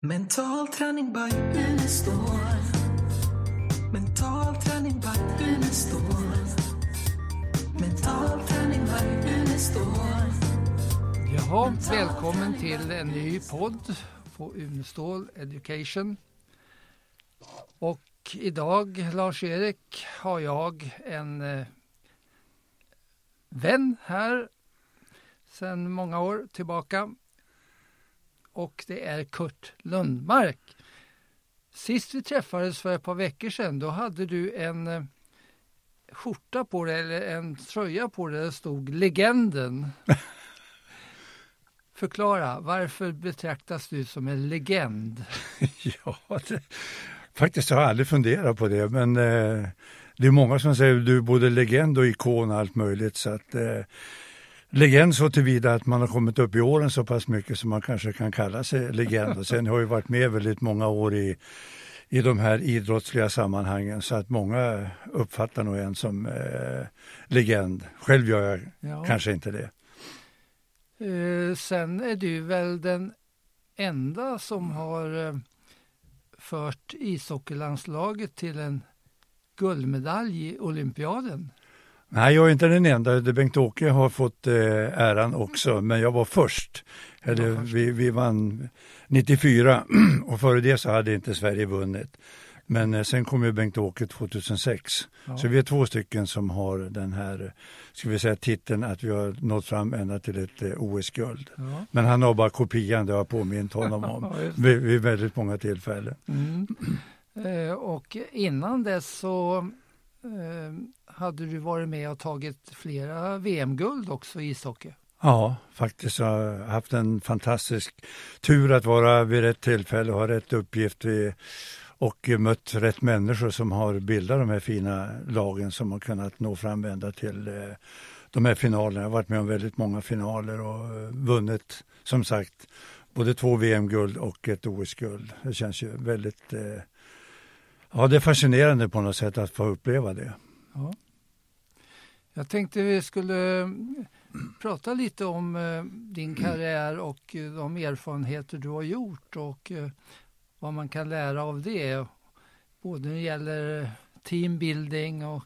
Mental träning by Unestål. Mental träning by Unestål. Mental träning by Unestål. Jaha, välkommen till en ny podd på Unestål Education. Och idag, Lars-Erik, har jag en eh, vän här sedan många år tillbaka. Och det är Kurt Lundmark. Sist vi träffades för ett par veckor sedan, då hade du en eh, skjorta på dig, eller en tröja på dig där det stod Legenden. Förklara, varför betraktas du som en legend? Ja, det, faktiskt har jag aldrig funderat på det, men eh, det är många som säger att du är både legend och ikon och allt möjligt. Så att, eh, legend så tillvida att man har kommit upp i åren så pass mycket som man kanske kan kalla sig legend. Och sen har jag varit med väldigt många år i, i de här idrottsliga sammanhangen så att många uppfattar nog en som eh, legend. Själv gör jag Ja. kanske inte det. Eh, sen är du väl den enda som har eh, fört ishockeylandslaget till en guldmedalj i olympiaden. Nej, jag är inte den enda. Bengt-Åke har fått eh, äran också, men jag var först. Eller, var först. Vi, vi vann 94 och före det så hade inte Sverige vunnit. Men eh, sen kom ju Bengt-Åke 2006. Ja. Så vi är två stycken som har den här, ska vi säga titeln att vi har nått fram ända till ett eh, OS-guld. Ja. Men han har bara kopian, det har jag påmint honom om vid, vid väldigt många tillfällen. Mm. Eh, och innan dess så eh, hade du varit med och tagit flera VM-guld också i ishockey. Ja, faktiskt har jag haft en fantastisk tur att vara vid rätt tillfälle och ha rätt uppgift och mött rätt människor som har bildat de här fina lagen som har kunnat nå fram ända till eh, de här finalerna. Jag har varit med om väldigt många finaler och eh, vunnit som sagt både två VM-guld och ett OS-guld. Det känns ju väldigt eh, Ja, det är fascinerande på något sätt att få uppleva det. Ja. Jag tänkte vi skulle mm, prata lite om eh, din karriär och eh, de erfarenheter du har gjort och eh, vad man kan lära av det. Både när det gäller teambuilding och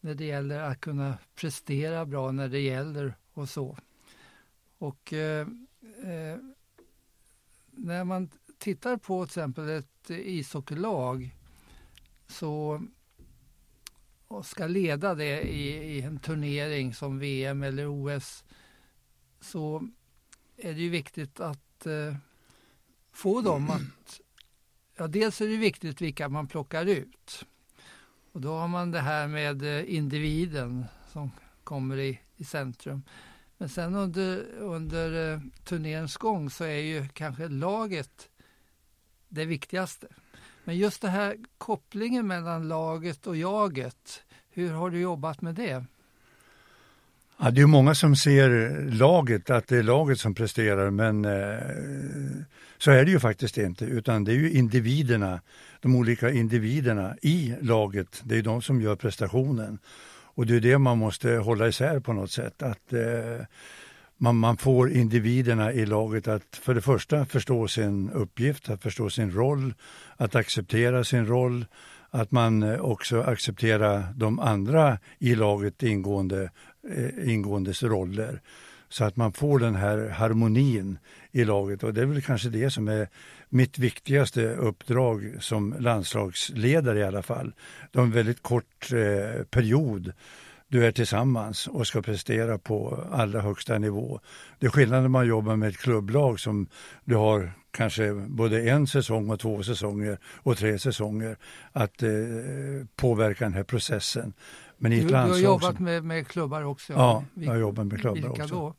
när det gäller att kunna prestera bra när det gäller och så. Och eh, när man tittar på till exempel ett ishockeylag så och ska leda det i, i en turnering som VM eller OS så är det ju viktigt att eh, få dem att... Ja, dels är det viktigt vilka man plockar ut. Och då har man det här med eh, individen som kommer i, i centrum. Men sen under, under eh, gång så är ju kanske laget det viktigaste. Men just det här kopplingen mellan laget och jaget, hur har du jobbat med det? Ja, det är många som ser laget, att det är laget som presterar, men eh, så är det ju faktiskt inte, utan det är ju individerna, de olika individerna i laget, det är de som gör prestationen. Och det är det man måste hålla isär på något sätt, att eh, man, man får individerna i laget att för det första förstå sin uppgift, att förstå sin roll, att acceptera sin roll, att man eh, också accepterar de andra i laget ingående, eh, ingåendes roller. Så att man får den här harmonin i laget och det är väl kanske det som är mitt viktigaste uppdrag som landslagsledare i alla fall. Det är en väldigt kort eh, period du är tillsammans och ska prestera på allra högsta nivå. Det är skillnad när man jobbar med ett klubblag som du har kanske både en säsong och två säsonger och tre säsonger att eh, påverka den här processen. Men i Du, ett du har landslag jobbat som, med, med klubbar också? Ja, jag har jobbat med klubbar Vilka också. då?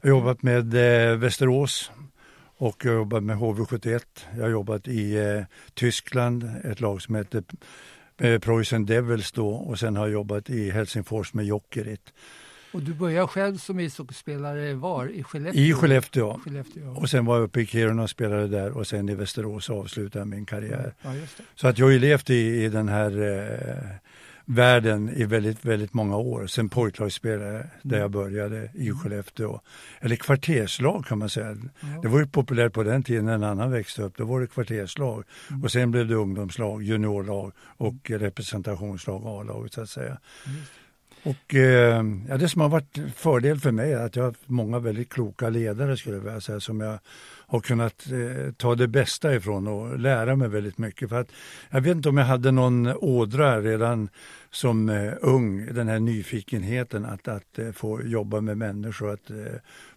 Jag har jobbat med eh, Västerås och jag har jobbat med HV71. Jag har jobbat i eh, Tyskland, ett lag som heter Preussen Devils då och sen har jag jobbat i Helsingfors med Jokerit. Och du började själv som ishockeyspelare var? I Skellefteå? I Skellefteå. Skellefteå. Och sen var jag uppe i Kiruna och spelade där och sen i Västerås avslutade jag min karriär. Ja. Så att jag har ju levt i, i den här eh, världen i väldigt, väldigt många år. Sen pojklagsspelare där jag började i Skellefteå. Eller kvarterslag kan man säga. Ja. Det var ju populärt på den tiden när en annan växte upp. Då var det kvarterslag. Mm. Och sen blev det ungdomslag, juniorlag och representationslag, A-laget så att säga. Mm. Och eh, ja, det som har varit fördel för mig är att jag har haft många väldigt kloka ledare skulle jag vilja säga som jag har kunnat eh, ta det bästa ifrån och lära mig väldigt mycket. För att, jag vet inte om jag hade någon ådra redan som eh, ung, den här nyfikenheten att, att eh, få jobba med människor, att eh,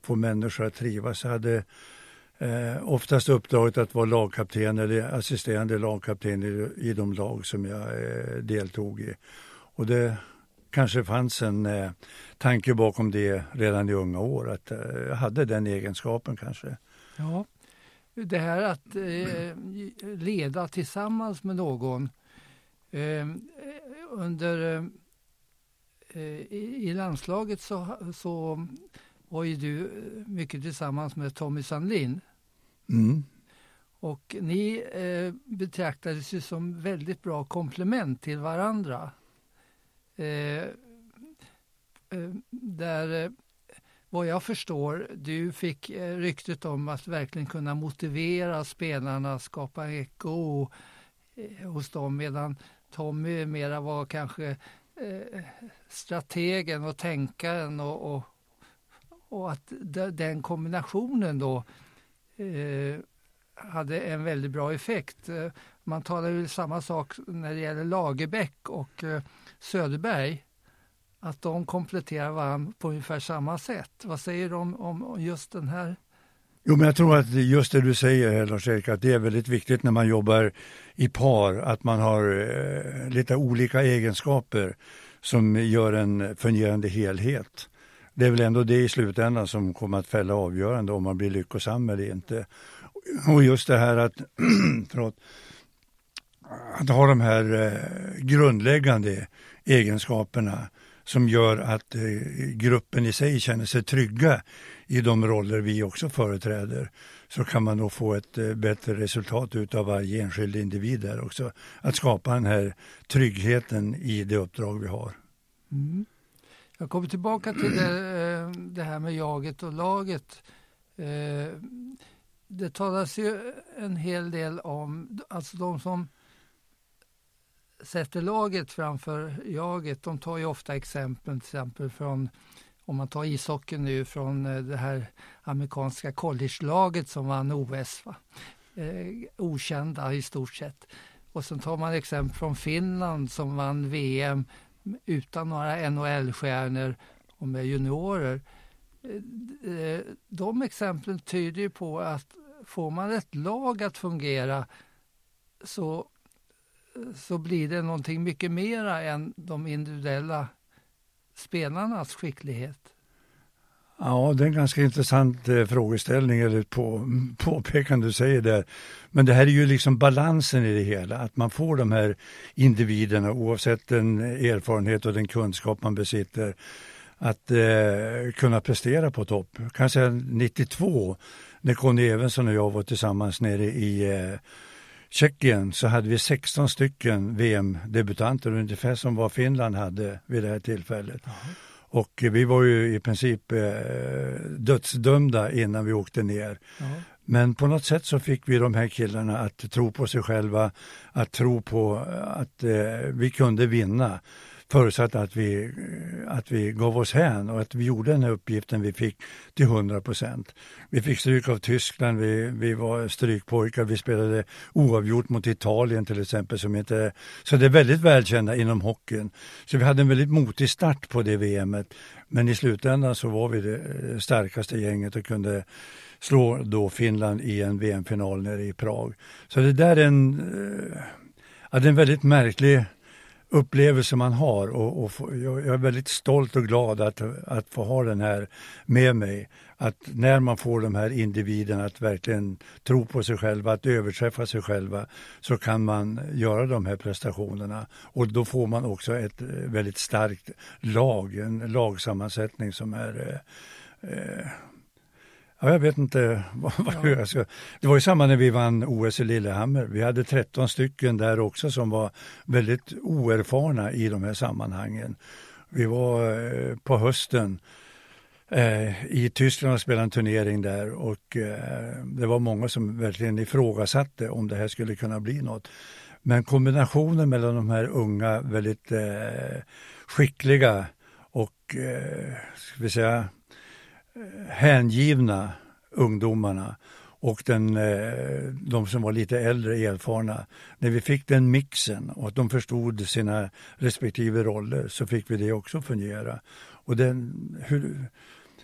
få människor att trivas. Jag hade eh, oftast uppdraget att vara lagkapten eller assisterande lagkapten i, i de lag som jag eh, deltog i. Och det kanske fanns en eh, tanke bakom det redan i unga år, att eh, jag hade den egenskapen kanske. Ja, det här att eh, leda tillsammans med någon. Eh, under eh, i, i landslaget så, så var ju du mycket tillsammans med Tommy Sandlin. Mm. Och ni eh, betraktades ju som väldigt bra komplement till varandra. Eh, eh, där, eh, vad jag förstår, du fick eh, ryktet om att verkligen kunna motivera spelarna, skapa eko eh, hos dem, medan Tommy mera var kanske eh, strategen och tänkaren och, och, och att den kombinationen då eh, hade en väldigt bra effekt. Eh, man talar ju samma sak när det gäller Lagerbäck och eh, Söderberg. Att de kompletterar varandra på ungefär samma sätt. Vad säger du om, om just den här? Jo, men jag tror att just det du säger Lars-Erik, att det är väldigt viktigt när man jobbar i par, att man har eh, lite olika egenskaper som gör en fungerande helhet. Det är väl ändå det i slutändan som kommer att fälla avgörande om man blir lyckosam eller inte. Och just det här att, förlåt, att ha de här eh, grundläggande egenskaperna som gör att eh, gruppen i sig känner sig trygga i de roller vi också företräder så kan man nog få ett eh, bättre resultat utav varje enskild individ där också. Att skapa den här tryggheten i det uppdrag vi har. Mm. Jag kommer tillbaka till det, eh, det här med jaget och laget. Eh, Det talas ju en hel del om, alltså de som sätter laget framför jaget, de tar ju ofta exempel till exempel från, om man tar ishockeyn nu, från eh, det här amerikanska college-laget som vann OS. Va? Eh, okända i stort sett. Och sen tar man exempel från Finland som vann VM utan några NHL-stjärnor och med juniorer. Eh, eh, De exemplen tyder ju på att får man ett lag att fungera så, så blir det någonting mycket mera än de individuella spelarnas skicklighet. Ja, det är en ganska intressant eh, frågeställning eller på, påpekande du säger där. Men det här är ju liksom balansen i det hela, att man får de här individerna oavsett den erfarenhet och den kunskap man besitter att eh, kunna prestera på topp. Kanske 92 när Conny Evensson och jag var tillsammans nere i eh, Tjeckien så hade vi 16 stycken VM-debutanter, ungefär som vad Finland hade vid det här tillfället. Och vi var ju i princip eh, dödsdömda innan vi åkte ner. Ja. Men på något sätt så fick vi de här killarna att tro på sig själva, att tro på att eh, vi kunde vinna. Förutsatt att vi, att vi gav oss hän och att vi gjorde den här uppgiften vi fick till 100 procent. Vi fick stryk av Tyskland, vi, vi var strykpojkar, vi spelade oavgjort mot Italien till exempel. Som inte, så det är väldigt välkända inom hockeyn. Så vi hade en väldigt motig start på det VMet. Men i slutändan så var vi det eh, starkaste gänget och kunde slå då Finland i en VM-final nere i Prag. Så det där är en, eh, ja, det är en väldigt märklig upplevelse man har och, och få, jag är väldigt stolt och glad att, att få ha den här med mig. Att när man får de här individerna att verkligen tro på sig själva, att överträffa sig själva så kan man göra de här prestationerna och då får man också ett eh, väldigt starkt lag, en lagsammansättning som är eh, eh Ja, jag vet inte vad, vad Ja. jag ska... Det var ju samma när vi vann OS i Lillehammer. Vi hade 13 stycken där också som var väldigt oerfarna i de här sammanhangen. Vi var eh, på hösten eh, i Tyskland och spelade en turnering där och eh, det var många som verkligen ifrågasatte om det här skulle kunna bli något. Men kombinationen mellan de här unga, väldigt skickliga och ska vi säga, hängivna ungdomarna och den, eh, de som var lite äldre erfarna. När vi fick den mixen och att de förstod sina respektive roller så fick vi det också fungera. Och den, hur,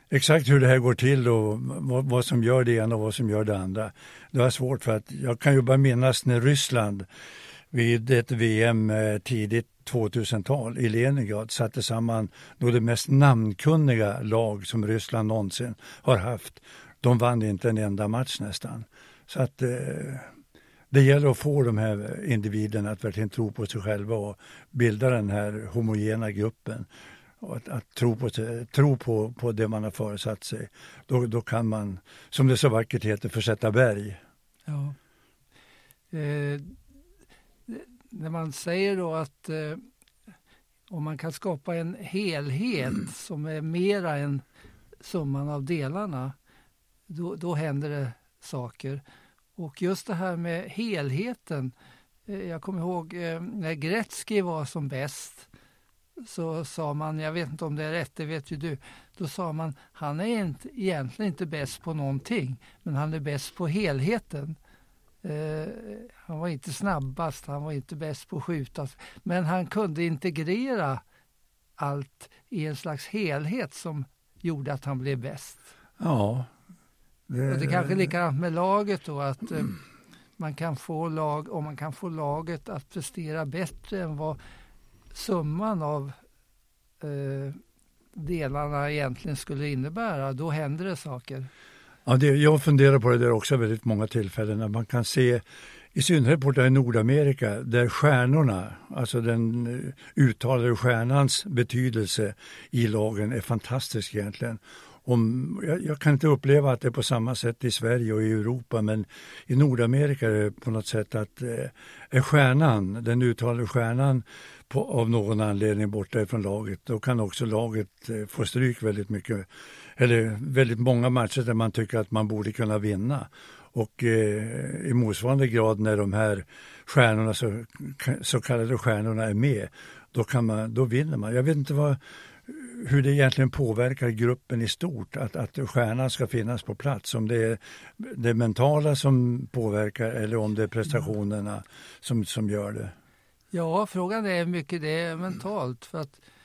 exakt hur det här går till och vad, vad som gör det ena och vad som gör det andra. Det var svårt för att jag kan ju bara minnas när Ryssland vid ett VM eh, tidigt 2000-tal i Leningrad satte samman nog det mest namnkunniga lag som Ryssland någonsin har haft. De vann inte en enda match nästan. Så att eh, det gäller att få de här individerna att verkligen tro på sig själva och bilda den här homogena gruppen. Och att, att tro, på, tro på, på det man har föresatt sig. Då, då kan man, som det så vackert heter, försätta berg. Ja. Eh, när man säger då att eh, om man kan skapa en helhet som är mera än summan av delarna, då, då händer det saker. Och just det här med helheten. Eh, jag kommer ihåg eh, när Gretzky var som bäst så sa man, jag vet inte om det är rätt, det vet ju du, då sa man han är inte, egentligen inte bäst på någonting, men han är bäst på helheten. Eh, han var inte snabbast, han var inte bäst på att skjuta, men han kunde integrera allt i en slags helhet som gjorde att han blev bäst. Ja. Det, Och det kanske är likadant med laget då, att eh, man kan få lag, om man kan få laget att prestera bättre än vad summan av eh, delarna egentligen skulle innebära, då händer det saker. Ja, det, jag funderar på det där också väldigt många tillfällen när man kan se i synnerhet borta i Nordamerika där stjärnorna, alltså den eh, uttalade stjärnans betydelse i lagen är fantastisk egentligen. Om, jag, jag kan inte uppleva att det är på samma sätt i Sverige och i Europa men i Nordamerika är det på något sätt att eh, är stjärnan, den uttalade stjärnan på, av någon anledning borta ifrån laget, då kan också laget eh, få stryk väldigt mycket eller väldigt många matcher där man tycker att man borde kunna vinna. Och eh, i motsvarande grad när de här stjärnorna, så, så kallade stjärnorna är med, då, kan man, då vinner man. Jag vet inte vad, hur det egentligen påverkar gruppen i stort att, att stjärnan ska finnas på plats. Om det är det mentala som påverkar eller om det är prestationerna som, som gör det. Ja, frågan är hur mycket det är mentalt. För att, eh,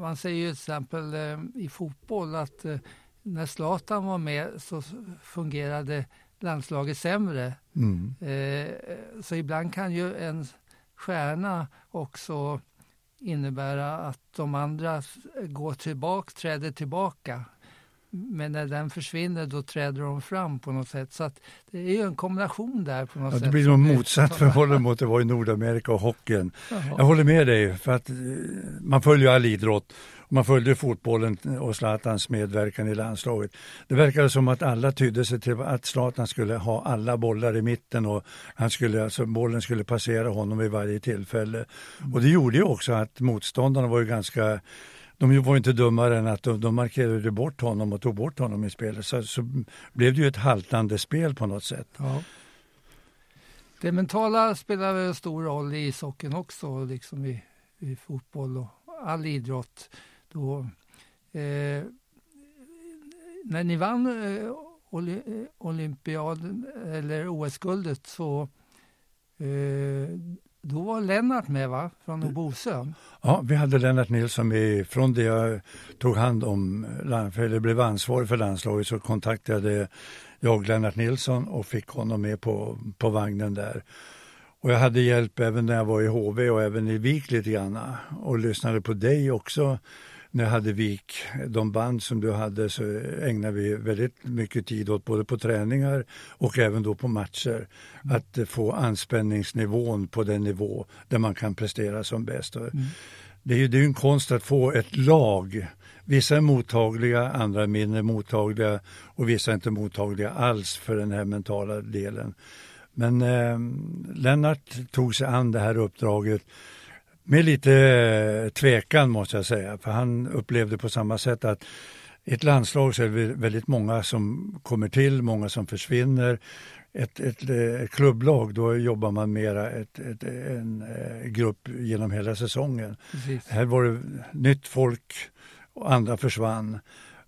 man säger ju till exempel eh, i fotboll att eh, när Zlatan var med så fungerade landslaget sämre. Mm. Eh, så ibland kan ju en stjärna också innebära att de andra går tillbaka, träder tillbaka. Men när den försvinner då träder de fram på något sätt. Så att det är ju en kombination där på något Ja, sätt. det blir nog motsatt förhållande mot det var i Nordamerika och hockeyn. Jaha. Jag håller med dig, för att eh, man följer all idrott. Man följde fotbollen och Zlatans medverkan i landslaget. Det verkade som att alla tydde sig till att Zlatan skulle ha alla bollar i mitten och han skulle, alltså, bollen skulle passera honom vid varje tillfälle. Och det gjorde ju också att motståndarna var ju ganska de var ju inte dummare än att de, de markerade bort honom och tog bort honom i spelet. Så, så blev det ju ett haltande spel på något sätt. Ja. Det mentala spelar en stor roll i ishockeyn också, liksom i, i fotboll och all idrott. Då, eh, när ni vann eh, eh, olympiaden eller OS-guldet så eh, då var Lennart med va? Från Bosön. Ja, vi hade Lennart Nilsson med. Från det jag tog hand om, eller blev ansvarig för landslaget så kontaktade jag Lennart Nilsson och fick honom med på, på vagnen där. Och jag hade hjälp även när jag var i HV och även i VIK lite grann. Och lyssnade på dig också när jag hade VIK. De band som du hade så ägnade vi väldigt mycket tid åt både på träningar och även då på matcher. Att få anspänningsnivån på den nivå där man kan prestera som bäst. Och Det är ju det är en konst att få ett lag Vissa är mottagliga, andra är mindre mottagliga och vissa är inte mottagliga alls för den här mentala delen. Men eh, Lennart tog sig an det här uppdraget med lite eh, tvekan måste jag säga, för han upplevde på samma sätt att i ett landslag så är det väldigt många som kommer till, många som försvinner. Ett, ett, ett eh, klubblag, då jobbar man mera ett, ett, en eh, grupp genom hela säsongen. Precis. Här var det nytt folk och andra försvann.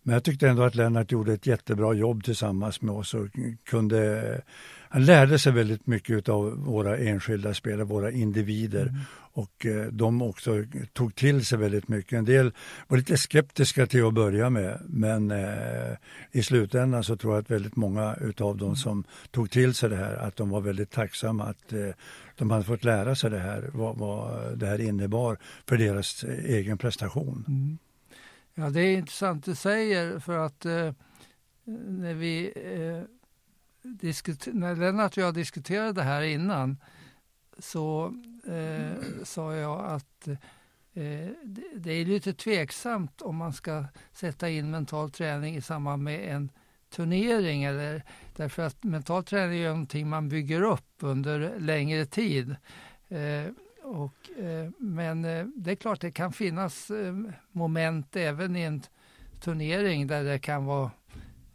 Men jag tyckte ändå att Lennart gjorde ett jättebra jobb tillsammans med oss och kunde han lärde sig väldigt mycket av våra enskilda spelare, våra individer. Mm. Och eh, de också tog till sig väldigt mycket. En del var lite skeptiska till att börja med men eh, i slutändan så tror jag att väldigt många utav dem som tog till sig det här att de var väldigt tacksamma att eh, de hade fått lära sig det här, vad, vad det här innebar för deras egen prestation. Mm. Ja, det är intressant du säger för att eh, när vi eh, när Lennart och jag diskuterade det här innan så eh, sa jag att eh, det är lite tveksamt om man ska sätta in mental träning i samband med en turnering. Eller, därför att mental träning är någonting man bygger upp under längre tid. Eh, och, eh, men eh, det är klart det kan finnas eh, moment även i en turnering där det kan vara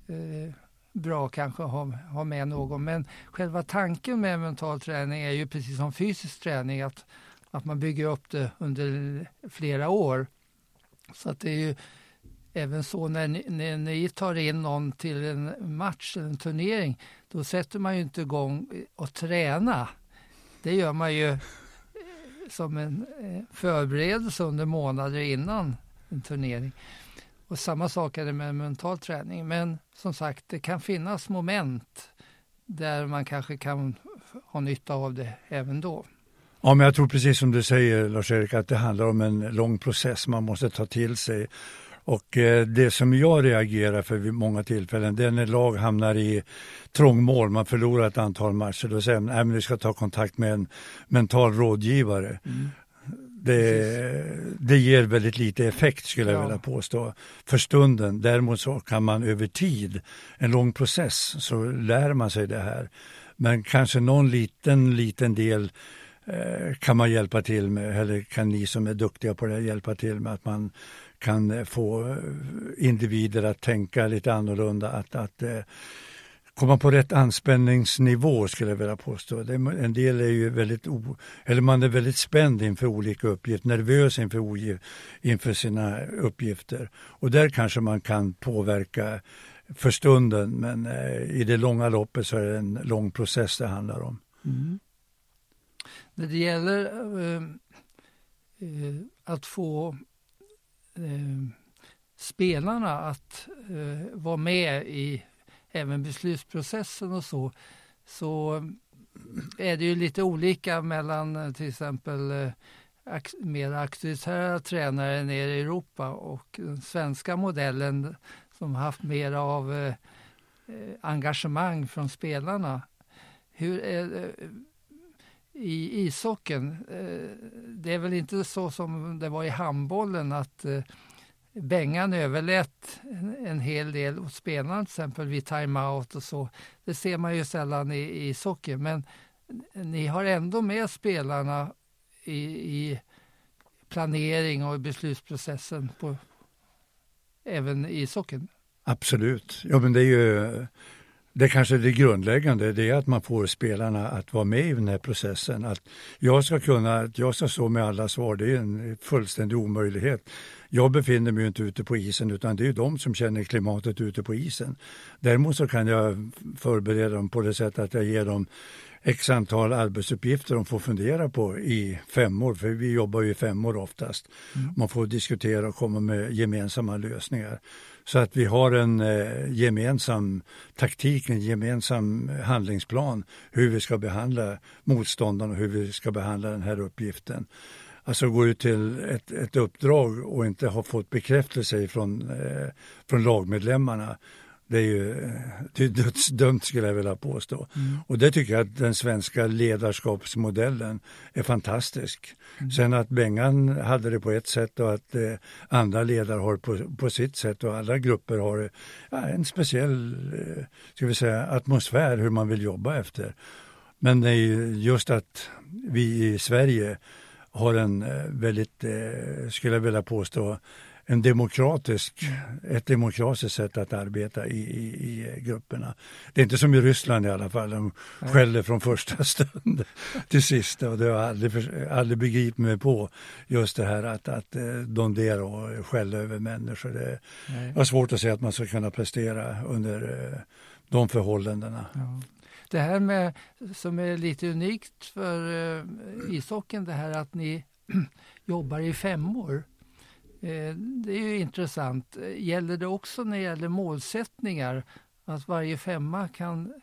eh, bra kanske att ha, ha med någon. Men själva tanken med mental träning är ju precis som fysisk träning att, att man bygger upp det under flera år. Så att det är ju även så när ni, när ni tar in någon till en match eller en turnering, då sätter man ju inte igång och träna. Det gör man ju eh, som en eh, förberedelse under månader innan en turnering. Och samma sak är det med mental träning. Men som sagt, det kan finnas moment där man kanske kan ha nytta av det även då. Ja, men jag tror precis som du säger Lars-Erik att det handlar om en lång process man måste ta till sig. Och eh, det som jag reagerar för vid många tillfällen det är när lag hamnar i trångmål, man förlorar ett antal matcher. Då säger man att du ska ta kontakt med en mental rådgivare. Mm det, det ger väldigt lite effekt skulle jag vilja påstå för stunden. Däremot så kan man över tid, en lång process, så lär man sig det här. Men kanske någon liten, liten del eh, kan man hjälpa till med, eller kan ni som är duktiga på det hjälpa till med att man kan få individer att tänka lite annorlunda, att, att eh, komma på rätt anspänningsnivå skulle jag vilja påstå. en del är ju väldigt, o, eller man är väldigt spänd inför olika uppgifter, nervös inför, inför sina uppgifter. Och där kanske man kan påverka för stunden men eh, i det långa loppet så är det en lång process det handlar om. Mm. När det gäller eh, eh, att få eh, spelarna att eh, vara med i även beslutsprocessen och så, så är det ju lite olika mellan eh, till exempel eh, mer auktoritära tränare nere i Europa och den svenska modellen som haft mer av eh, eh, engagemang från spelarna. Hur är det i ishockeyn? Det är väl inte så som det var i handbollen att Bengan överlät en hel del åt spelarna, till exempel vid timeout och så. Det ser man ju sällan i, i socker, men ni har ändå med spelarna i, i planering och beslutsprocessen på, även i socken. Absolut. Ja, men det är ju det kanske det grundläggande, det är att man får spelarna att vara med i den här processen. Att jag ska kunna, att jag ska stå med alla svar, det är en fullständig omöjlighet. Jag befinner mig inte ute på isen utan det är de som känner klimatet ute på isen. Däremot så kan jag förbereda dem på det sättet att jag ger dem x antal arbetsuppgifter de får fundera på i fem år, för vi jobbar ju i fem år oftast. Mm. Man får diskutera och komma med gemensamma lösningar. Så att vi har en eh, gemensam taktik, en gemensam handlingsplan hur vi ska behandla motståndaren och hur vi ska behandla den här uppgiften. Alltså gå ut till ett, ett uppdrag och inte ha fått bekräftelse från, eh, från lagmedlemmarna det är ju det är dödsdömt skulle jag vilja påstå. Mm. Och det tycker jag att den svenska ledarskapsmodellen är fantastisk. Mm. Sen att Bengan hade det på ett sätt och att eh, andra ledare har det på, på sitt sätt och alla grupper har ja, en speciell eh, ska vi säga, atmosfär hur man vill jobba efter. Men det är just att vi i Sverige har en eh, väldigt, eh, skulle jag vilja påstå, en demokratisk, ett demokratiskt sätt att arbeta i, i, i, grupperna. Det är inte som i Ryssland i alla fall, de skäller från första stund till sista och det har jag aldrig, aldrig begripit mig på. Just det här att, att eh, domdera och skälla över människor. Det är svårt att se att man ska kunna prestera under de förhållandena. Ja. Det här med, som är lite unikt för uh, ishockeyn, det här att ni jobbar i femmor. Uh, Eh, det är ju intressant. Gäller det också när det gäller målsättningar? Att varje femma kan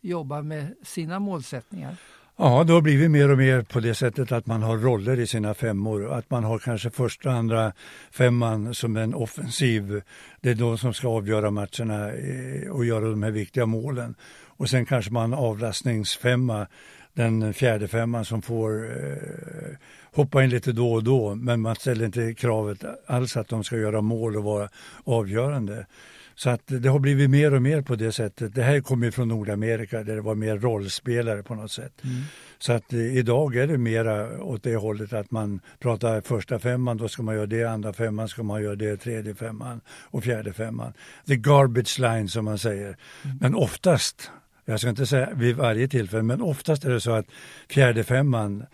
jobba med sina målsättningar? Ja, det har blivit mer och mer på det sättet att man har roller i sina femmor. Att man har kanske första, andra femman som en offensiv. Det är de som ska avgöra matcherna eh, och göra de här viktiga målen. Och sen kanske man avlastningsfemma, den fjärde femman som får eh, hoppa in lite då och då. Men man ställer inte kravet alls att de ska göra mål och vara avgörande. Så att det har blivit mer och mer på det sättet. Det här kommer från Nordamerika där det var mer rollspelare på något sätt. Mm. Så att eh, idag är det mera åt det hållet att man pratar första femman, då ska man göra det, andra femman ska man göra det, tredje femman och fjärde femman. The garbage line som man säger. Mm. Men oftast jag ska inte säga vid varje tillfälle, men oftast är det så att fjärde femman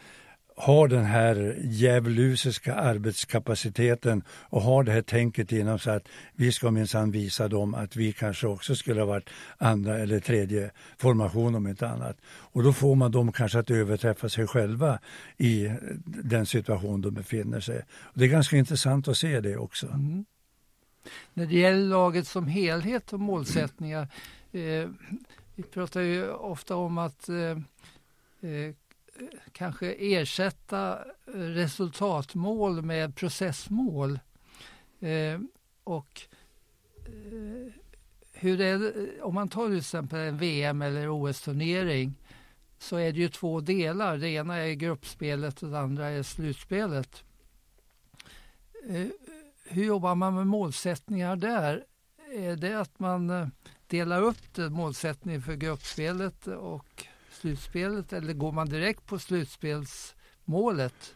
har den här djävulusiska arbetskapaciteten och har det här tänket inom sig att vi ska minsann visa dem att vi kanske också skulle ha varit andra eller tredje formation om inte annat. Och då får man dem kanske att överträffa sig själva i den situation de befinner sig. Och det är ganska intressant att se det också. Mm. När det gäller laget som helhet och målsättningar eh, vi pratar ju ofta om att eh, eh kanske ersätta resultatmål med processmål. Eh, och eh, hur är det, om man tar till exempel en VM eller OS-turnering så är det ju två delar. Det ena är gruppspelet och det andra är slutspelet. Eh, hur jobbar man med målsättningar där? Är det att man eh, delar upp det, målsättningen för gruppspelet och slutspelet eller går man direkt på slutspelsmålet?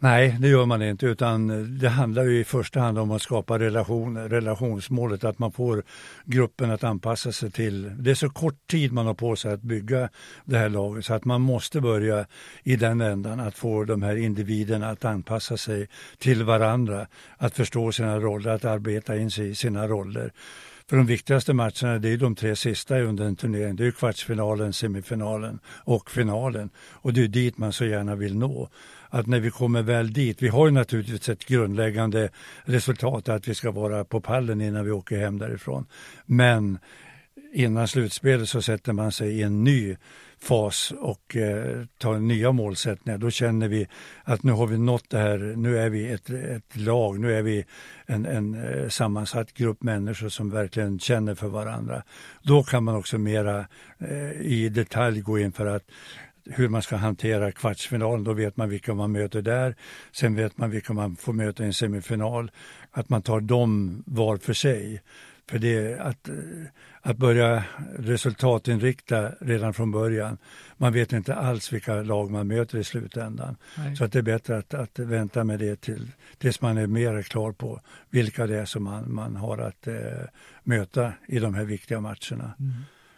Nej, det gör man inte utan det handlar ju i första hand om att skapa relationer, relationsmålet, att man får gruppen att anpassa sig till. Det är så kort tid man har på sig att bygga det här laget så att man måste börja i den ändan att få de här individerna att anpassa sig till varandra, att förstå sina roller, att arbeta in sig i sina roller. För de viktigaste matcherna det är de tre sista under en turnering. Det är kvartsfinalen, semifinalen och finalen. Och det är dit man så gärna vill nå. Att när vi kommer väl dit, vi har ju naturligtvis ett grundläggande resultat att vi ska vara på pallen innan vi åker hem därifrån. Men innan slutspelet så sätter man sig i en ny fas och eh, tar nya målsättningar. Då känner vi att nu har vi nått det här, nu är vi ett, ett lag, nu är vi en, en eh, sammansatt grupp människor som verkligen känner för varandra. Då kan man också mera eh, i detalj gå in för att hur man ska hantera kvartsfinalen. Då vet man vilka man möter där. Sen vet man vilka man får möta i en semifinal. Att man tar dem var för sig. För det att, att börja resultatinrikta redan från början. Man vet inte alls vilka lag man möter i slutändan. Nej. Så att det är bättre att, att vänta med det till, tills man är mer klar på vilka det är som man, man har att eh, möta i de här viktiga matcherna. Mm.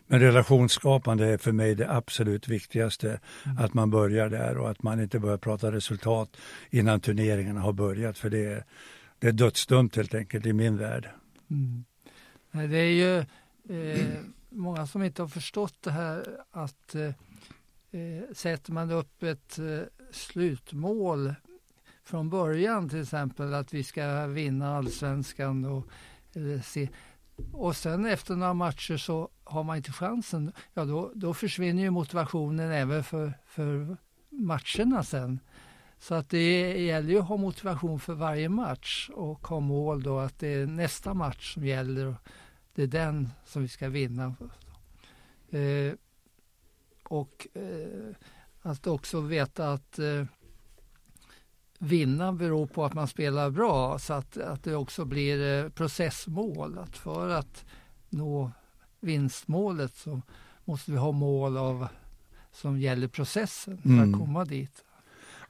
Men relationsskapande är för mig det absolut viktigaste. Mm. Att man börjar där och att man inte börjar prata resultat innan turneringarna har börjat. För det är, det är dödsdömt helt enkelt i min värld. Mm. Det är ju eh, många som inte har förstått det här att eh, eh, sätter man upp ett eh, slutmål från början till exempel att vi ska vinna allsvenskan och, se, och sen efter några matcher så har man inte chansen, ja då, då försvinner ju motivationen även för, för matcherna sen. Så att det gäller ju att ha motivation för varje match och ha mål då att det är nästa match som gäller. det är den som vi ska vinna. Eh, och eh, att också veta att eh, vinna beror på att man spelar bra så att, att det också blir eh, processmål. Att för att nå vinstmålet så måste vi ha mål av, som gäller processen för Mm. att komma dit.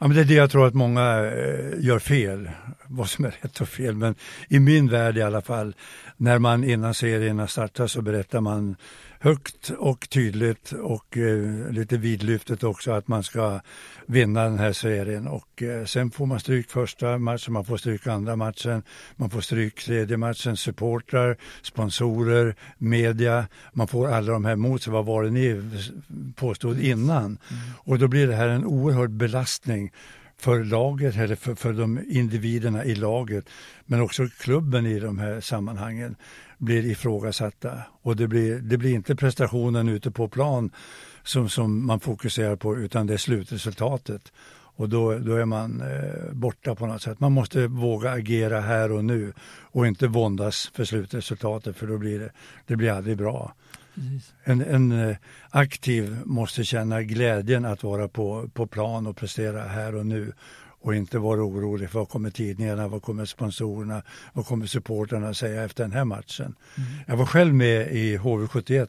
Ja, men det är det jag tror att många eh, gör fel, vad som är rätt och fel. Men i min värld i alla fall, när man innan serierna startar så berättar man högt och tydligt och eh, lite vidlyftigt också att man ska vinna den här serien. Och eh, sen får man stryk första matchen, man får stryk andra matchen, man får stryk tredje matchen, supportrar, sponsorer, media. Man får alla de här mot sig, vad var det ni påstod innan? Och då blir det här en oerhörd belastning för laget eller för, för de individerna i laget men också klubben i de här sammanhangen blir ifrågasatta. Och det blir, det blir inte prestationen ute på plan som, som man fokuserar på utan det är slutresultatet. Och då, då är man eh, borta på något sätt. Man måste våga agera här och nu och inte våndas för slutresultatet för då blir det, det blir aldrig bra. En, en eh, aktiv måste känna glädjen att vara på, på plan och prestera här och nu och inte vara orolig för vad kommer tidningarna, vad kommer sponsorerna, vad kommer supportrarna säga efter den här matchen. Jag var själv med i HV71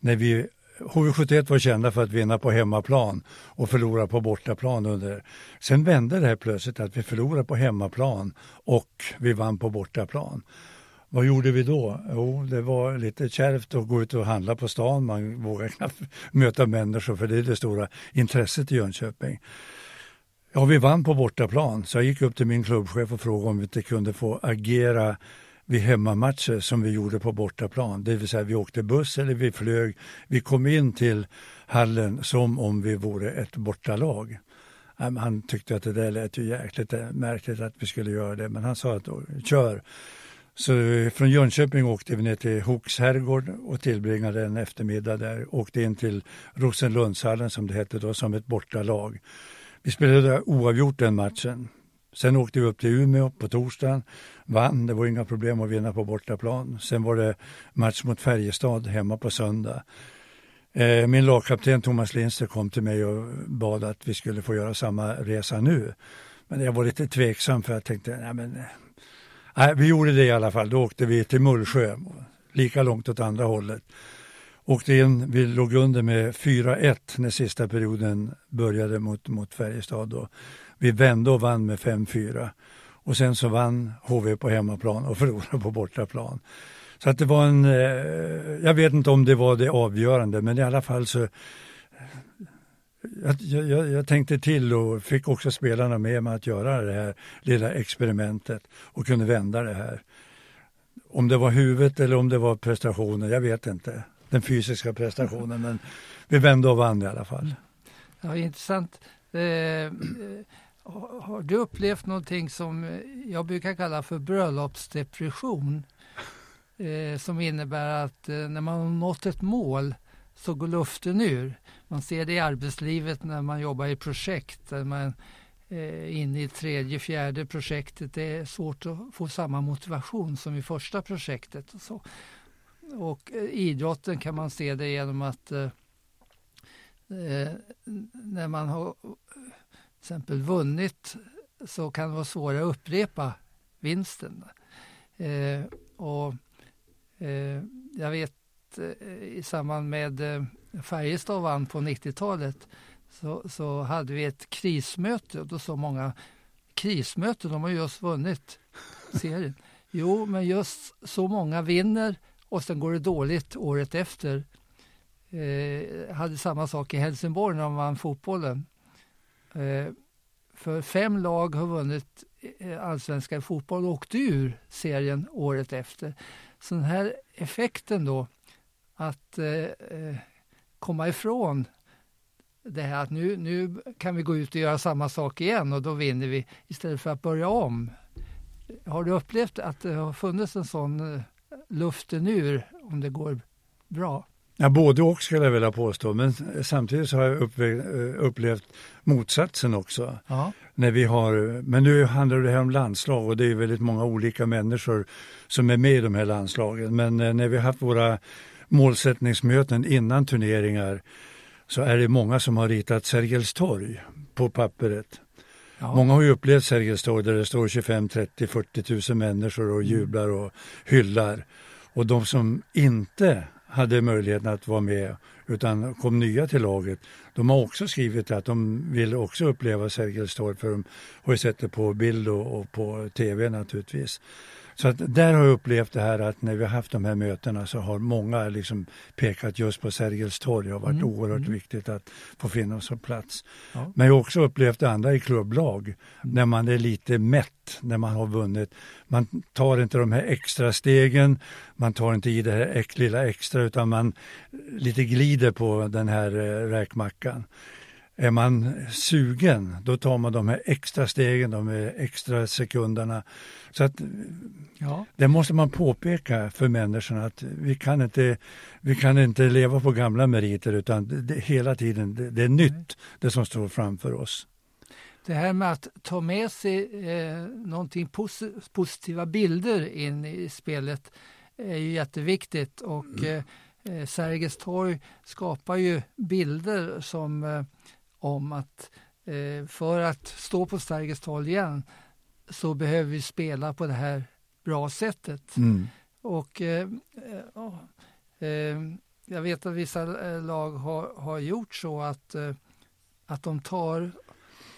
när vi HV71 var kända för att vinna på hemmaplan och förlora på bortaplan. Under. Sen vände det här plötsligt att vi förlorade på hemmaplan och vi vann på bortaplan. Vad gjorde vi då? Jo, det var lite kärvt att gå ut och handla på stan. Man vågar knappt möta människor för det är det stora intresset i Jönköping. Ja, vi vann på bortaplan, så jag gick upp till min klubbchef och frågade om vi inte kunde få agera vid hemmamatcher som vi gjorde på bortaplan. Det vill säga vi åkte buss eller vi flög. Vi kom in till hallen som om vi vore ett bortalag. Han tyckte att det där lät ju jäkligt eh, märkligt att vi skulle göra det, men han sa att kör. Så från Jönköping åkte vi ner till Hooks herrgård och tillbringade en eftermiddag där. Åkte in till Rosenlundshallen som det hette då, som ett bortalag. Vi spelade oavgjort den matchen. Sen åkte vi upp till Umeå på torsdagen, vann, det var inga problem att vinna på bortaplan. Sen var det match mot Färjestad hemma på söndag. Eh, min lagkapten Thomas Lindster kom till mig och bad att vi skulle få göra samma resa nu. Men jag var lite tveksam för jag tänkte, nej men, eh, nej, vi gjorde det i alla fall. Då åkte vi till Mullsjö, lika långt åt andra hållet. Åkte in, vi låg under med 4-1 när sista perioden började mot, mot Färjestad. Då. Vi vände och vann med 5-4. Och sen så vann HV på hemmaplan och förlorade på bortaplan. Så att det var en, eh, jag vet inte om det var det avgörande, men i alla fall så jag, jag, jag tänkte till och fick också spelarna med mig att göra det här lilla experimentet och kunde vända det här. Om det var huvudet eller om det var prestationen, jag vet inte. Den fysiska prestationen, men vi vände och vann i alla fall. Ja, intressant. Eh, eh har du upplevt någonting som jag brukar kalla för bröllopsdepression? Eh, som innebär att eh, när man har nått ett mål så går luften ur. Man ser det i arbetslivet när man jobbar i projekt. Där man eh, är inne i tredje, fjärde projektet. Det är svårt att få samma motivation som i första projektet. Och, så. och eh, idrotten kan man se det genom att eh, eh när man har till exempel vunnit så kan det vara svårare att upprepa vinsten. Eh, och eh, jag vet Eh, i samband med eh, Färjestad vann på 90-talet så, så hade vi ett krismöte och då sa många krismöte, de har just vunnit serien. Jo, men just så många vinner och sen går det dåligt året efter. Eh, hade samma sak i Helsingborg när de vann fotbollen. Eh, för fem lag har vunnit eh, allsvenska i fotboll och åkte ur serien året efter. Så den här effekten då att eh, eh, komma ifrån det här att nu, nu kan vi gå ut och göra samma sak igen och då vinner vi istället för att börja om. Har du upplevt att det har funnits en sån eh, luften ur om det går bra? Ja, både och skulle jag vilja påstå, men samtidigt så har jag uppve- upplevt motsatsen också. Ja. När vi har, men nu handlar det här om landslag och det är väldigt många olika människor som är med i de här landslagen. Men eh, när vi har haft våra målsättningsmöten innan turneringar så är det många som har ritat Sergels torg på pappret. Ja. Många har ju upplevt Sergels torg där det står 25, 30, 40 tusen människor och jublar och hyllar. Och de som inte hade möjligheten att vara med utan kom nya till laget, de har också skrivit att de vill också uppleva Sergels torg för de har ju sett det på bild och, och på tv naturligtvis. Så att där har jag upplevt det här att när vi har haft de här mötena så har många liksom pekat just på Sergels torg. Det har varit Mm, oerhört mm. viktigt att få finnas på plats. Ja. Men jag har också upplevt det andra i klubblag, när man är lite mätt när man har vunnit. Man tar inte de här extra stegen, man tar inte i det här lilla extra utan man lite glider på den här eh, räkmackan. Är man sugen, då tar man de här extra stegen, de här extra sekunderna. Så att Ja. det måste man påpeka för människorna att vi kan inte, vi kan inte leva på gamla meriter utan det, det, hela tiden, det, det är nytt det som står framför oss. Det här med att ta med sig eh, någonting posi- positiva bilder in i spelet är ju jätteviktigt och eh, eh, Sergels torg skapar ju bilder som eh, om att eh, för att stå på Sergels torg igen så behöver vi spela på det här bra sättet. Mm. Och eh, eh, eh, jag vet att vissa eh, lag har, har gjort så att, eh, att de tar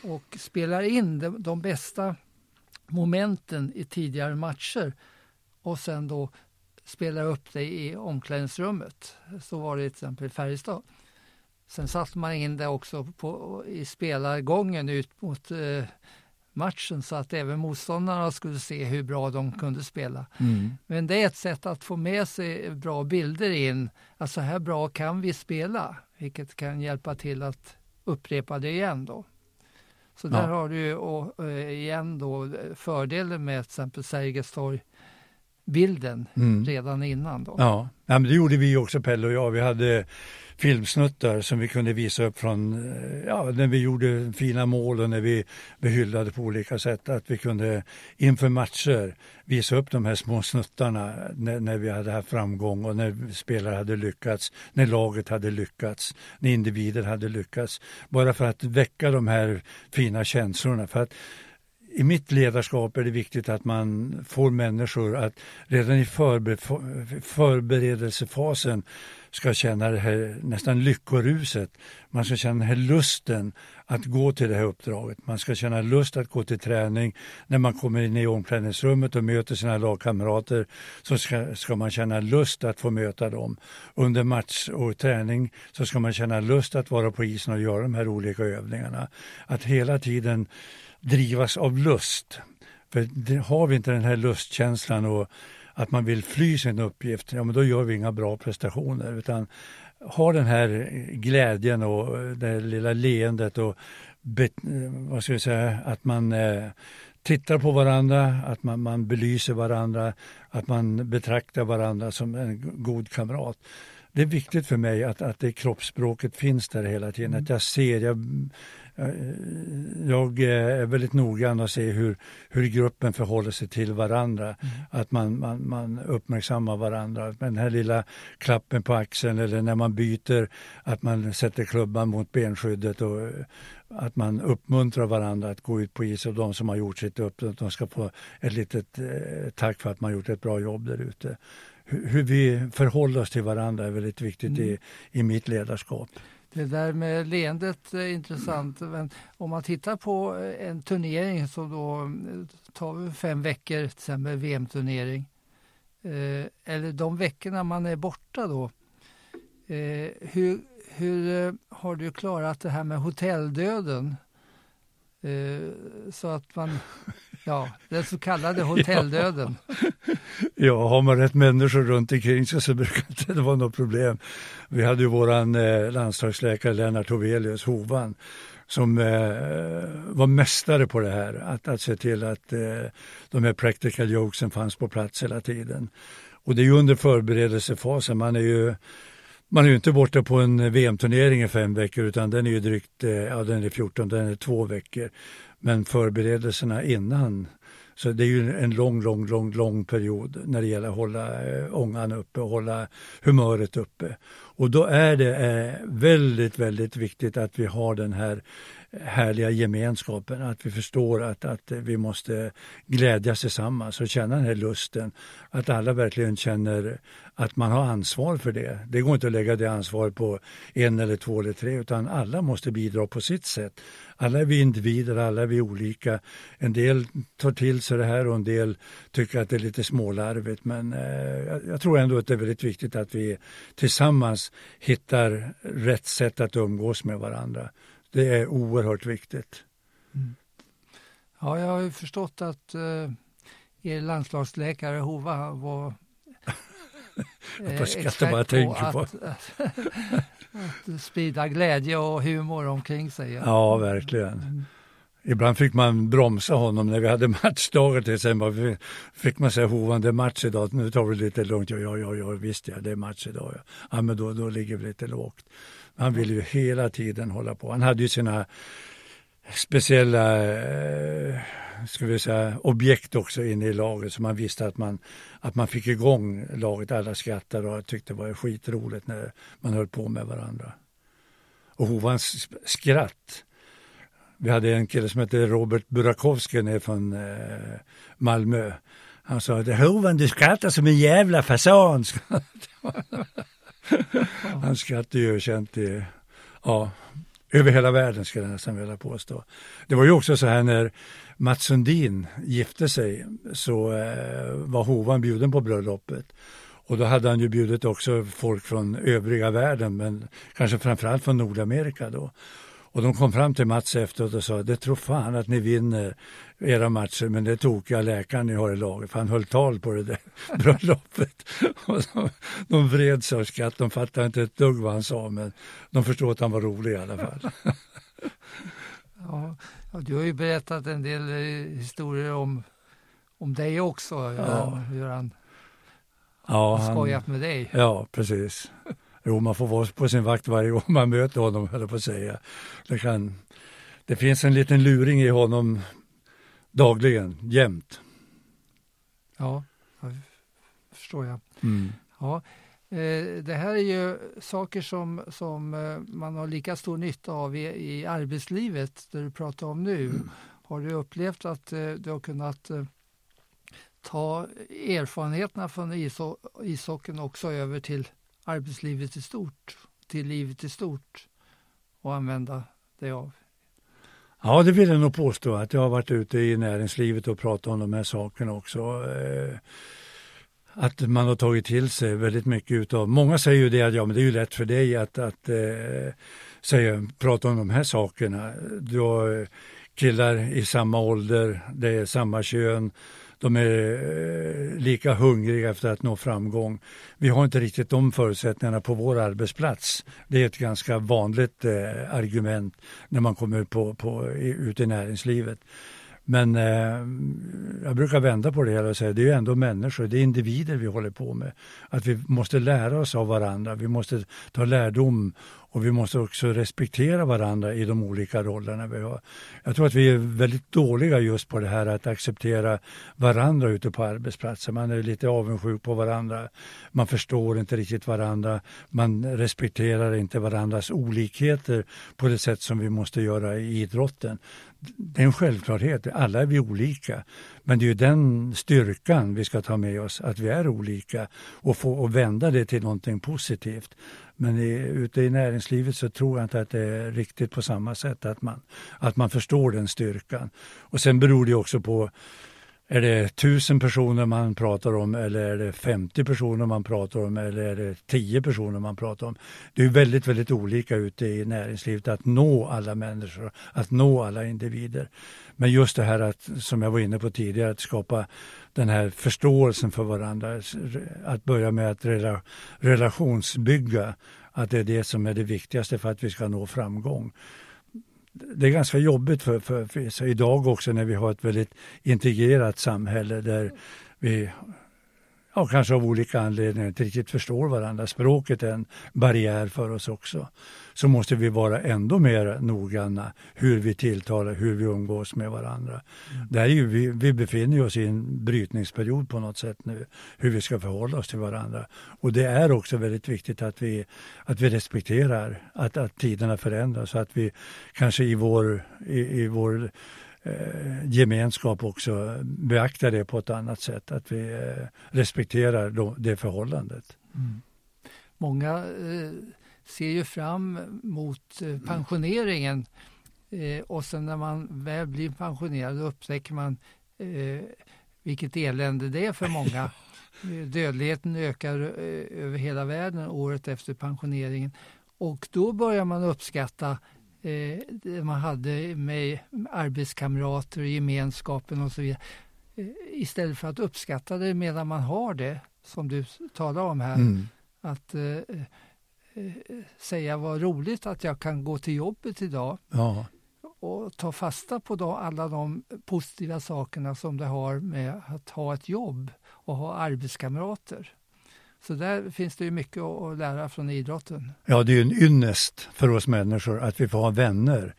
och spelar in de, de bästa momenten i tidigare matcher och sen då spelar upp det i omklädningsrummet. Så var det till exempel i Färjestad. Sen satte man in det också på, i spelargången ut mot eh, matchen så att även motståndarna skulle se hur bra de kunde spela. Mm. Men det är ett sätt att få med sig bra bilder in. Att så här bra kan vi spela, vilket kan hjälpa till att upprepa det igen då. Så där Ja. har du och, eh, igen då eh, fördelen med till exempel Sergels torg-bilden Mm. redan innan då. Ja. ja, men det gjorde vi också Pelle och jag. Vi hade filmsnuttar som vi kunde visa upp från eh, ja, när vi gjorde fina mål och när vi behyllade på olika sätt. Att vi kunde inför matcher visa upp de här små snuttarna när, när vi hade haft framgång och när spelare hade lyckats, när laget hade lyckats, när individer hade lyckats. Bara för att väcka de här fina känslorna. För att i mitt ledarskap är det viktigt att man får människor att redan i förber förberedelsefasen ska känna det här nästan lyckoruset. Man ska känna den här lusten att gå till det här uppdraget. Man ska känna lust att gå till träning. När man kommer in i omklädningsrummet och möter sina lagkamrater så ska, ska man känna lust att få möta dem. Under match och träning så ska man känna lust att vara på isen och göra de här olika övningarna. Att hela tiden drivas av lust. För har vi inte den här lustkänslan och att man vill fly sin uppgift, ja men då gör vi inga bra prestationer. Utan ha den här glädjen och det här lilla leendet och vad ska jag säga, att man eh, tittar på varandra, att man, man belyser varandra, att man betraktar varandra som en god kamrat. Det är viktigt för mig att, att det kroppsspråket finns där hela tiden, att jag ser, jag, jag är väldigt noggrann och ser hur, hur gruppen förhåller sig till varandra. Att man, man, man uppmärksammar varandra. Den här lilla klappen på axeln eller när man byter, att man sätter klubban mot benskyddet och eh, att man uppmuntrar varandra att gå ut på is och de som har gjort sitt upp, att de ska få ett litet eh, tack för att man gjort ett bra jobb där ute. Hur, hur vi förhåller oss till varandra är väldigt viktigt i, i mitt ledarskap. Det där med leendet är intressant. Men om man tittar på eh, en turnering som då eh, tar fem veckor, till exempel VM-turnering. Eh, eller de veckorna man är borta då. Eh, hur hur eh, har du klarat det här med hotelldöden? Eh, så att man, ja, den så kallade hotelldöden. Ja, har man rätt människor runt omkring sig så brukar inte det vara något problem. Vi hade ju våran eh, landslagsläkare Lennart Hovelius, Hovan, som eh, var mästare på det här. Att, att se till att eh, de här practical jokesen fanns på plats hela tiden. Och det är ju under förberedelsefasen, man är ju man är ju inte borta på en VM-turnering i fem veckor utan den är ju drygt, eh, ja den är 14, den är två veckor. Men förberedelserna innan, så det är ju en lång, lång, lång, lång period när det gäller att hålla eh, ångan uppe och hålla humöret uppe. Och då är det eh, väldigt, väldigt viktigt att vi har den här härliga gemenskapen, att vi förstår att, att vi måste glädjas tillsammans och känna den här lusten. Att alla verkligen känner att man har ansvar för det. Det går inte att lägga det ansvaret på en eller två eller tre utan alla måste bidra på sitt sätt. Alla är vi individer, alla är vi olika. En del tar till sig det här och en del tycker att det är lite smålarvigt men eh, jag tror ändå att det är väldigt viktigt att vi tillsammans hittar rätt sätt att umgås med varandra. Det är oerhört viktigt. Mm. Ja, jag har ju förstått att eh, er landslagsläkare Hova var eh, jag skrattar bara jag tänker på. Att, att, att, sprida glädje och humor omkring sig. Ja, verkligen. Mm. Ibland fick man bromsa honom när vi hade matchdagar till exempel. Fick man säga Hovan, det är match idag, nu tar vi det lite lugnt. Ja, ja, ja, ja visst ja, det är match idag. Ja, ja men då, då ligger vi lite lågt. Han ville ju hela tiden hålla på. Han hade ju sina speciella eh, ska vi säga, objekt också inne i laget så man visste att man, att man fick igång laget. Alla skrattade och tyckte det var skitroligt när man höll på med varandra. Och Hovans skratt. Vi hade en kille som hette Robert Burakovsky från eh, Malmö. Han sa, att Hovan du skrattar som en jävla fasan. Han skrattade ju känt i, ja, över hela världen skulle jag nästan vilja påstå. Det var ju också så här när Mats Sundin gifte sig så eh, var Hovan bjuden på bröllopet. Och då hade han ju bjudit också folk från övriga världen men kanske framförallt från Nordamerika då. Och de kom fram till Mats efteråt och sa, det tror fan att ni vinner era matcher, men det tokiga läkaren ni har i laget, för han höll tal på det där bröllopet. Och de, de vred sig av skratt, de fattade inte ett dugg vad han sa, men de förstod att han var rolig i alla fall. ja, du har ju berättat en del eh, historier om, om dig också, ja. hur han ja, har skojat med dig. Ja, precis. Jo, man får vara på sin vakt varje gång man möter honom, höll på att säga. Det, kan, det finns en liten luring i honom dagligen, jämt. Ja, det förstår jag. Mm. Ja, eh, det här är ju saker som, som eh, man har lika stor nytta av i, i arbetslivet, det du pratar om nu. Mm. Har du upplevt att eh, du har kunnat ta erfarenheterna från ishockeyn också över till arbetslivet i stort, till livet i stort och använda det av? Ja, det vill jag nog påstå att jag har varit ute i näringslivet och pratat om de här sakerna också. Eh, att man har tagit till sig väldigt mycket utav, många säger ju det att ja men det är ju lätt för dig att, att eh, säga, prata om de här sakerna. Du har eh, killar i samma ålder, det är samma kön, de är eh, lika hungriga efter att nå framgång. Vi har inte riktigt de förutsättningarna på vår arbetsplats. Det är ett ganska vanligt eh, argument när man kommer på, på, ut i näringslivet. Men eh, jag brukar vända på det hela och säga det är ju ändå människor, det är individer vi håller på med. Att vi måste lära oss av varandra, vi måste ta lärdom och vi måste också respektera varandra i de olika rollerna vi har. Jag tror att vi är väldigt dåliga just på det här att acceptera varandra ute på arbetsplatsen. Man är lite avundsjuk på varandra. Man förstår inte riktigt varandra. Man respekterar inte varandras olikheter på det sätt som vi måste göra i idrotten. Det är en självklarhet, alla är vi olika. Men det är ju den styrkan vi ska ta med oss, att vi är olika och få och vända det till någonting positivt. Men i, ute i näringslivet så tror jag inte att det är riktigt på samma sätt att man, att man förstår den styrkan. Och sen beror det också på är det tusen personer man pratar om eller är det 50 personer man pratar om eller är det 10 personer man pratar om? Det är väldigt, väldigt olika ute i näringslivet att nå alla människor, att nå alla individer. Men just det här att, som jag var inne på tidigare, att skapa den här förståelsen för varandra, att börja med att relationsbygga, att det är det som är det viktigaste för att vi ska nå framgång det är ganska jobbigt för, för, för idag också när vi har ett väldigt integrerat samhälle där vi ja, kanske av olika anledningar inte riktigt förstår varandra. Språket är en barriär för oss också. Så måste vi vara ändå mer noggranna hur vi tilltalar, hur vi umgås med varandra. Mm. Där är ju, vi, vi befinner oss i en brytningsperiod på något sätt nu, hur vi ska förhålla oss till varandra. Och det är också väldigt viktigt att vi, att vi respekterar att, att tiderna förändras så att vi kanske i vår, i, i vår gemenskap också beaktar det på ett annat sätt. Att vi eh, respekterar det förhållandet. Mm. Många eh, ser ju fram mot eh, pensioneringen eh, och sen när man väl blir pensionerad upptäcker man eh, vilket elände det är för många. Dödligheten ökar över hela världen året efter pensioneringen och då börjar man uppskatta eh, man hade med arbetskamrater och gemenskapen och så vidare. Eh, istället för att uppskatta det medan man har det, som du talar om här. Mm. Att eh, eh, säga vad roligt att jag kan gå till jobbet idag. Ja. Och ta fasta på då, alla de positiva sakerna som det har med att ha ett jobb och ha arbetskamrater. Så där finns det ju mycket att lära från idrotten. Ja, det är ju en ynnest för oss människor att vi får ha vänner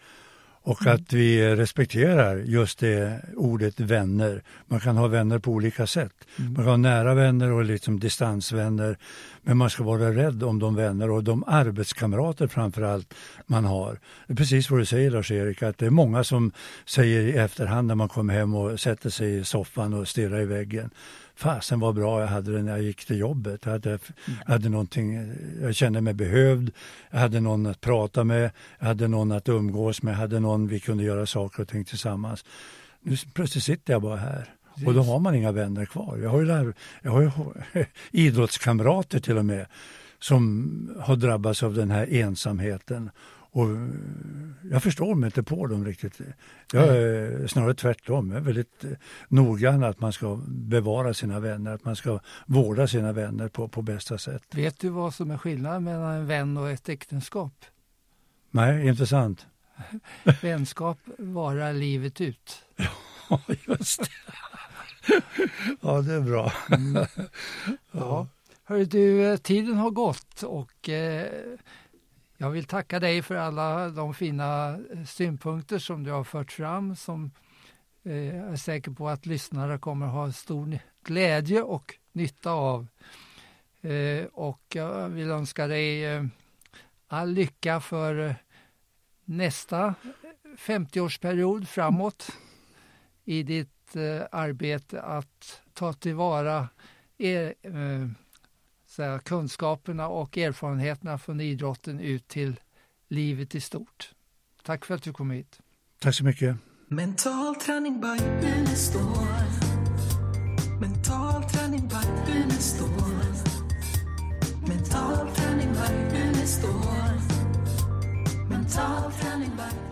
och mm. att vi respekterar just det ordet vänner. Man kan ha vänner på olika sätt. Mm. Man kan ha nära vänner och liksom distansvänner. Men man ska vara rädd om de vänner och de arbetskamrater framför allt man har. Det är precis vad du säger Lars-Erik, att det är många som säger i efterhand när man kommer hem och sätter sig i soffan och stirrar i väggen fasen vad bra jag hade det när jag gick till jobbet. Jag hade, jag hade någonting, jag kände mig behövd, jag hade någon att prata med, jag hade någon att umgås med, jag hade någon vi kunde göra saker och ting tillsammans. Nu plötsligt sitter jag bara här. Och då har man inga vänner kvar. Jag har ju, där, jag har ju idrottskamrater till och med som har drabbats av den här ensamheten och jag förstår mig inte på dem riktigt. Jag är snarare tvärtom. Jag är väldigt eh, noggrann att man ska bevara sina vänner, att man ska vårda sina vänner på, på bästa sätt. Vet du vad som är skillnaden mellan en vän och ett äktenskap? Nej, intressant. Vänskap varar livet ut. Ja, just det. Ja, det är bra. Mm. Ja. Hör du, eh, tiden har gått och eh, jag vill tacka dig för alla de fina eh, synpunkter som du har fört fram som eh, jag är säker på att lyssnare kommer ha stor glädje och nytta av. Eh, och jag vill önska dig eh, all lycka för eh, nästa 50-årsperiod framåt i ditt arbete att ta tillvara er, säga, kunskaperna och erfarenheterna från idrotten ut till livet i stort. Tack för att du kom hit. Tack så mycket. Mental träning by Mental träning by Mental träning by Mental träning by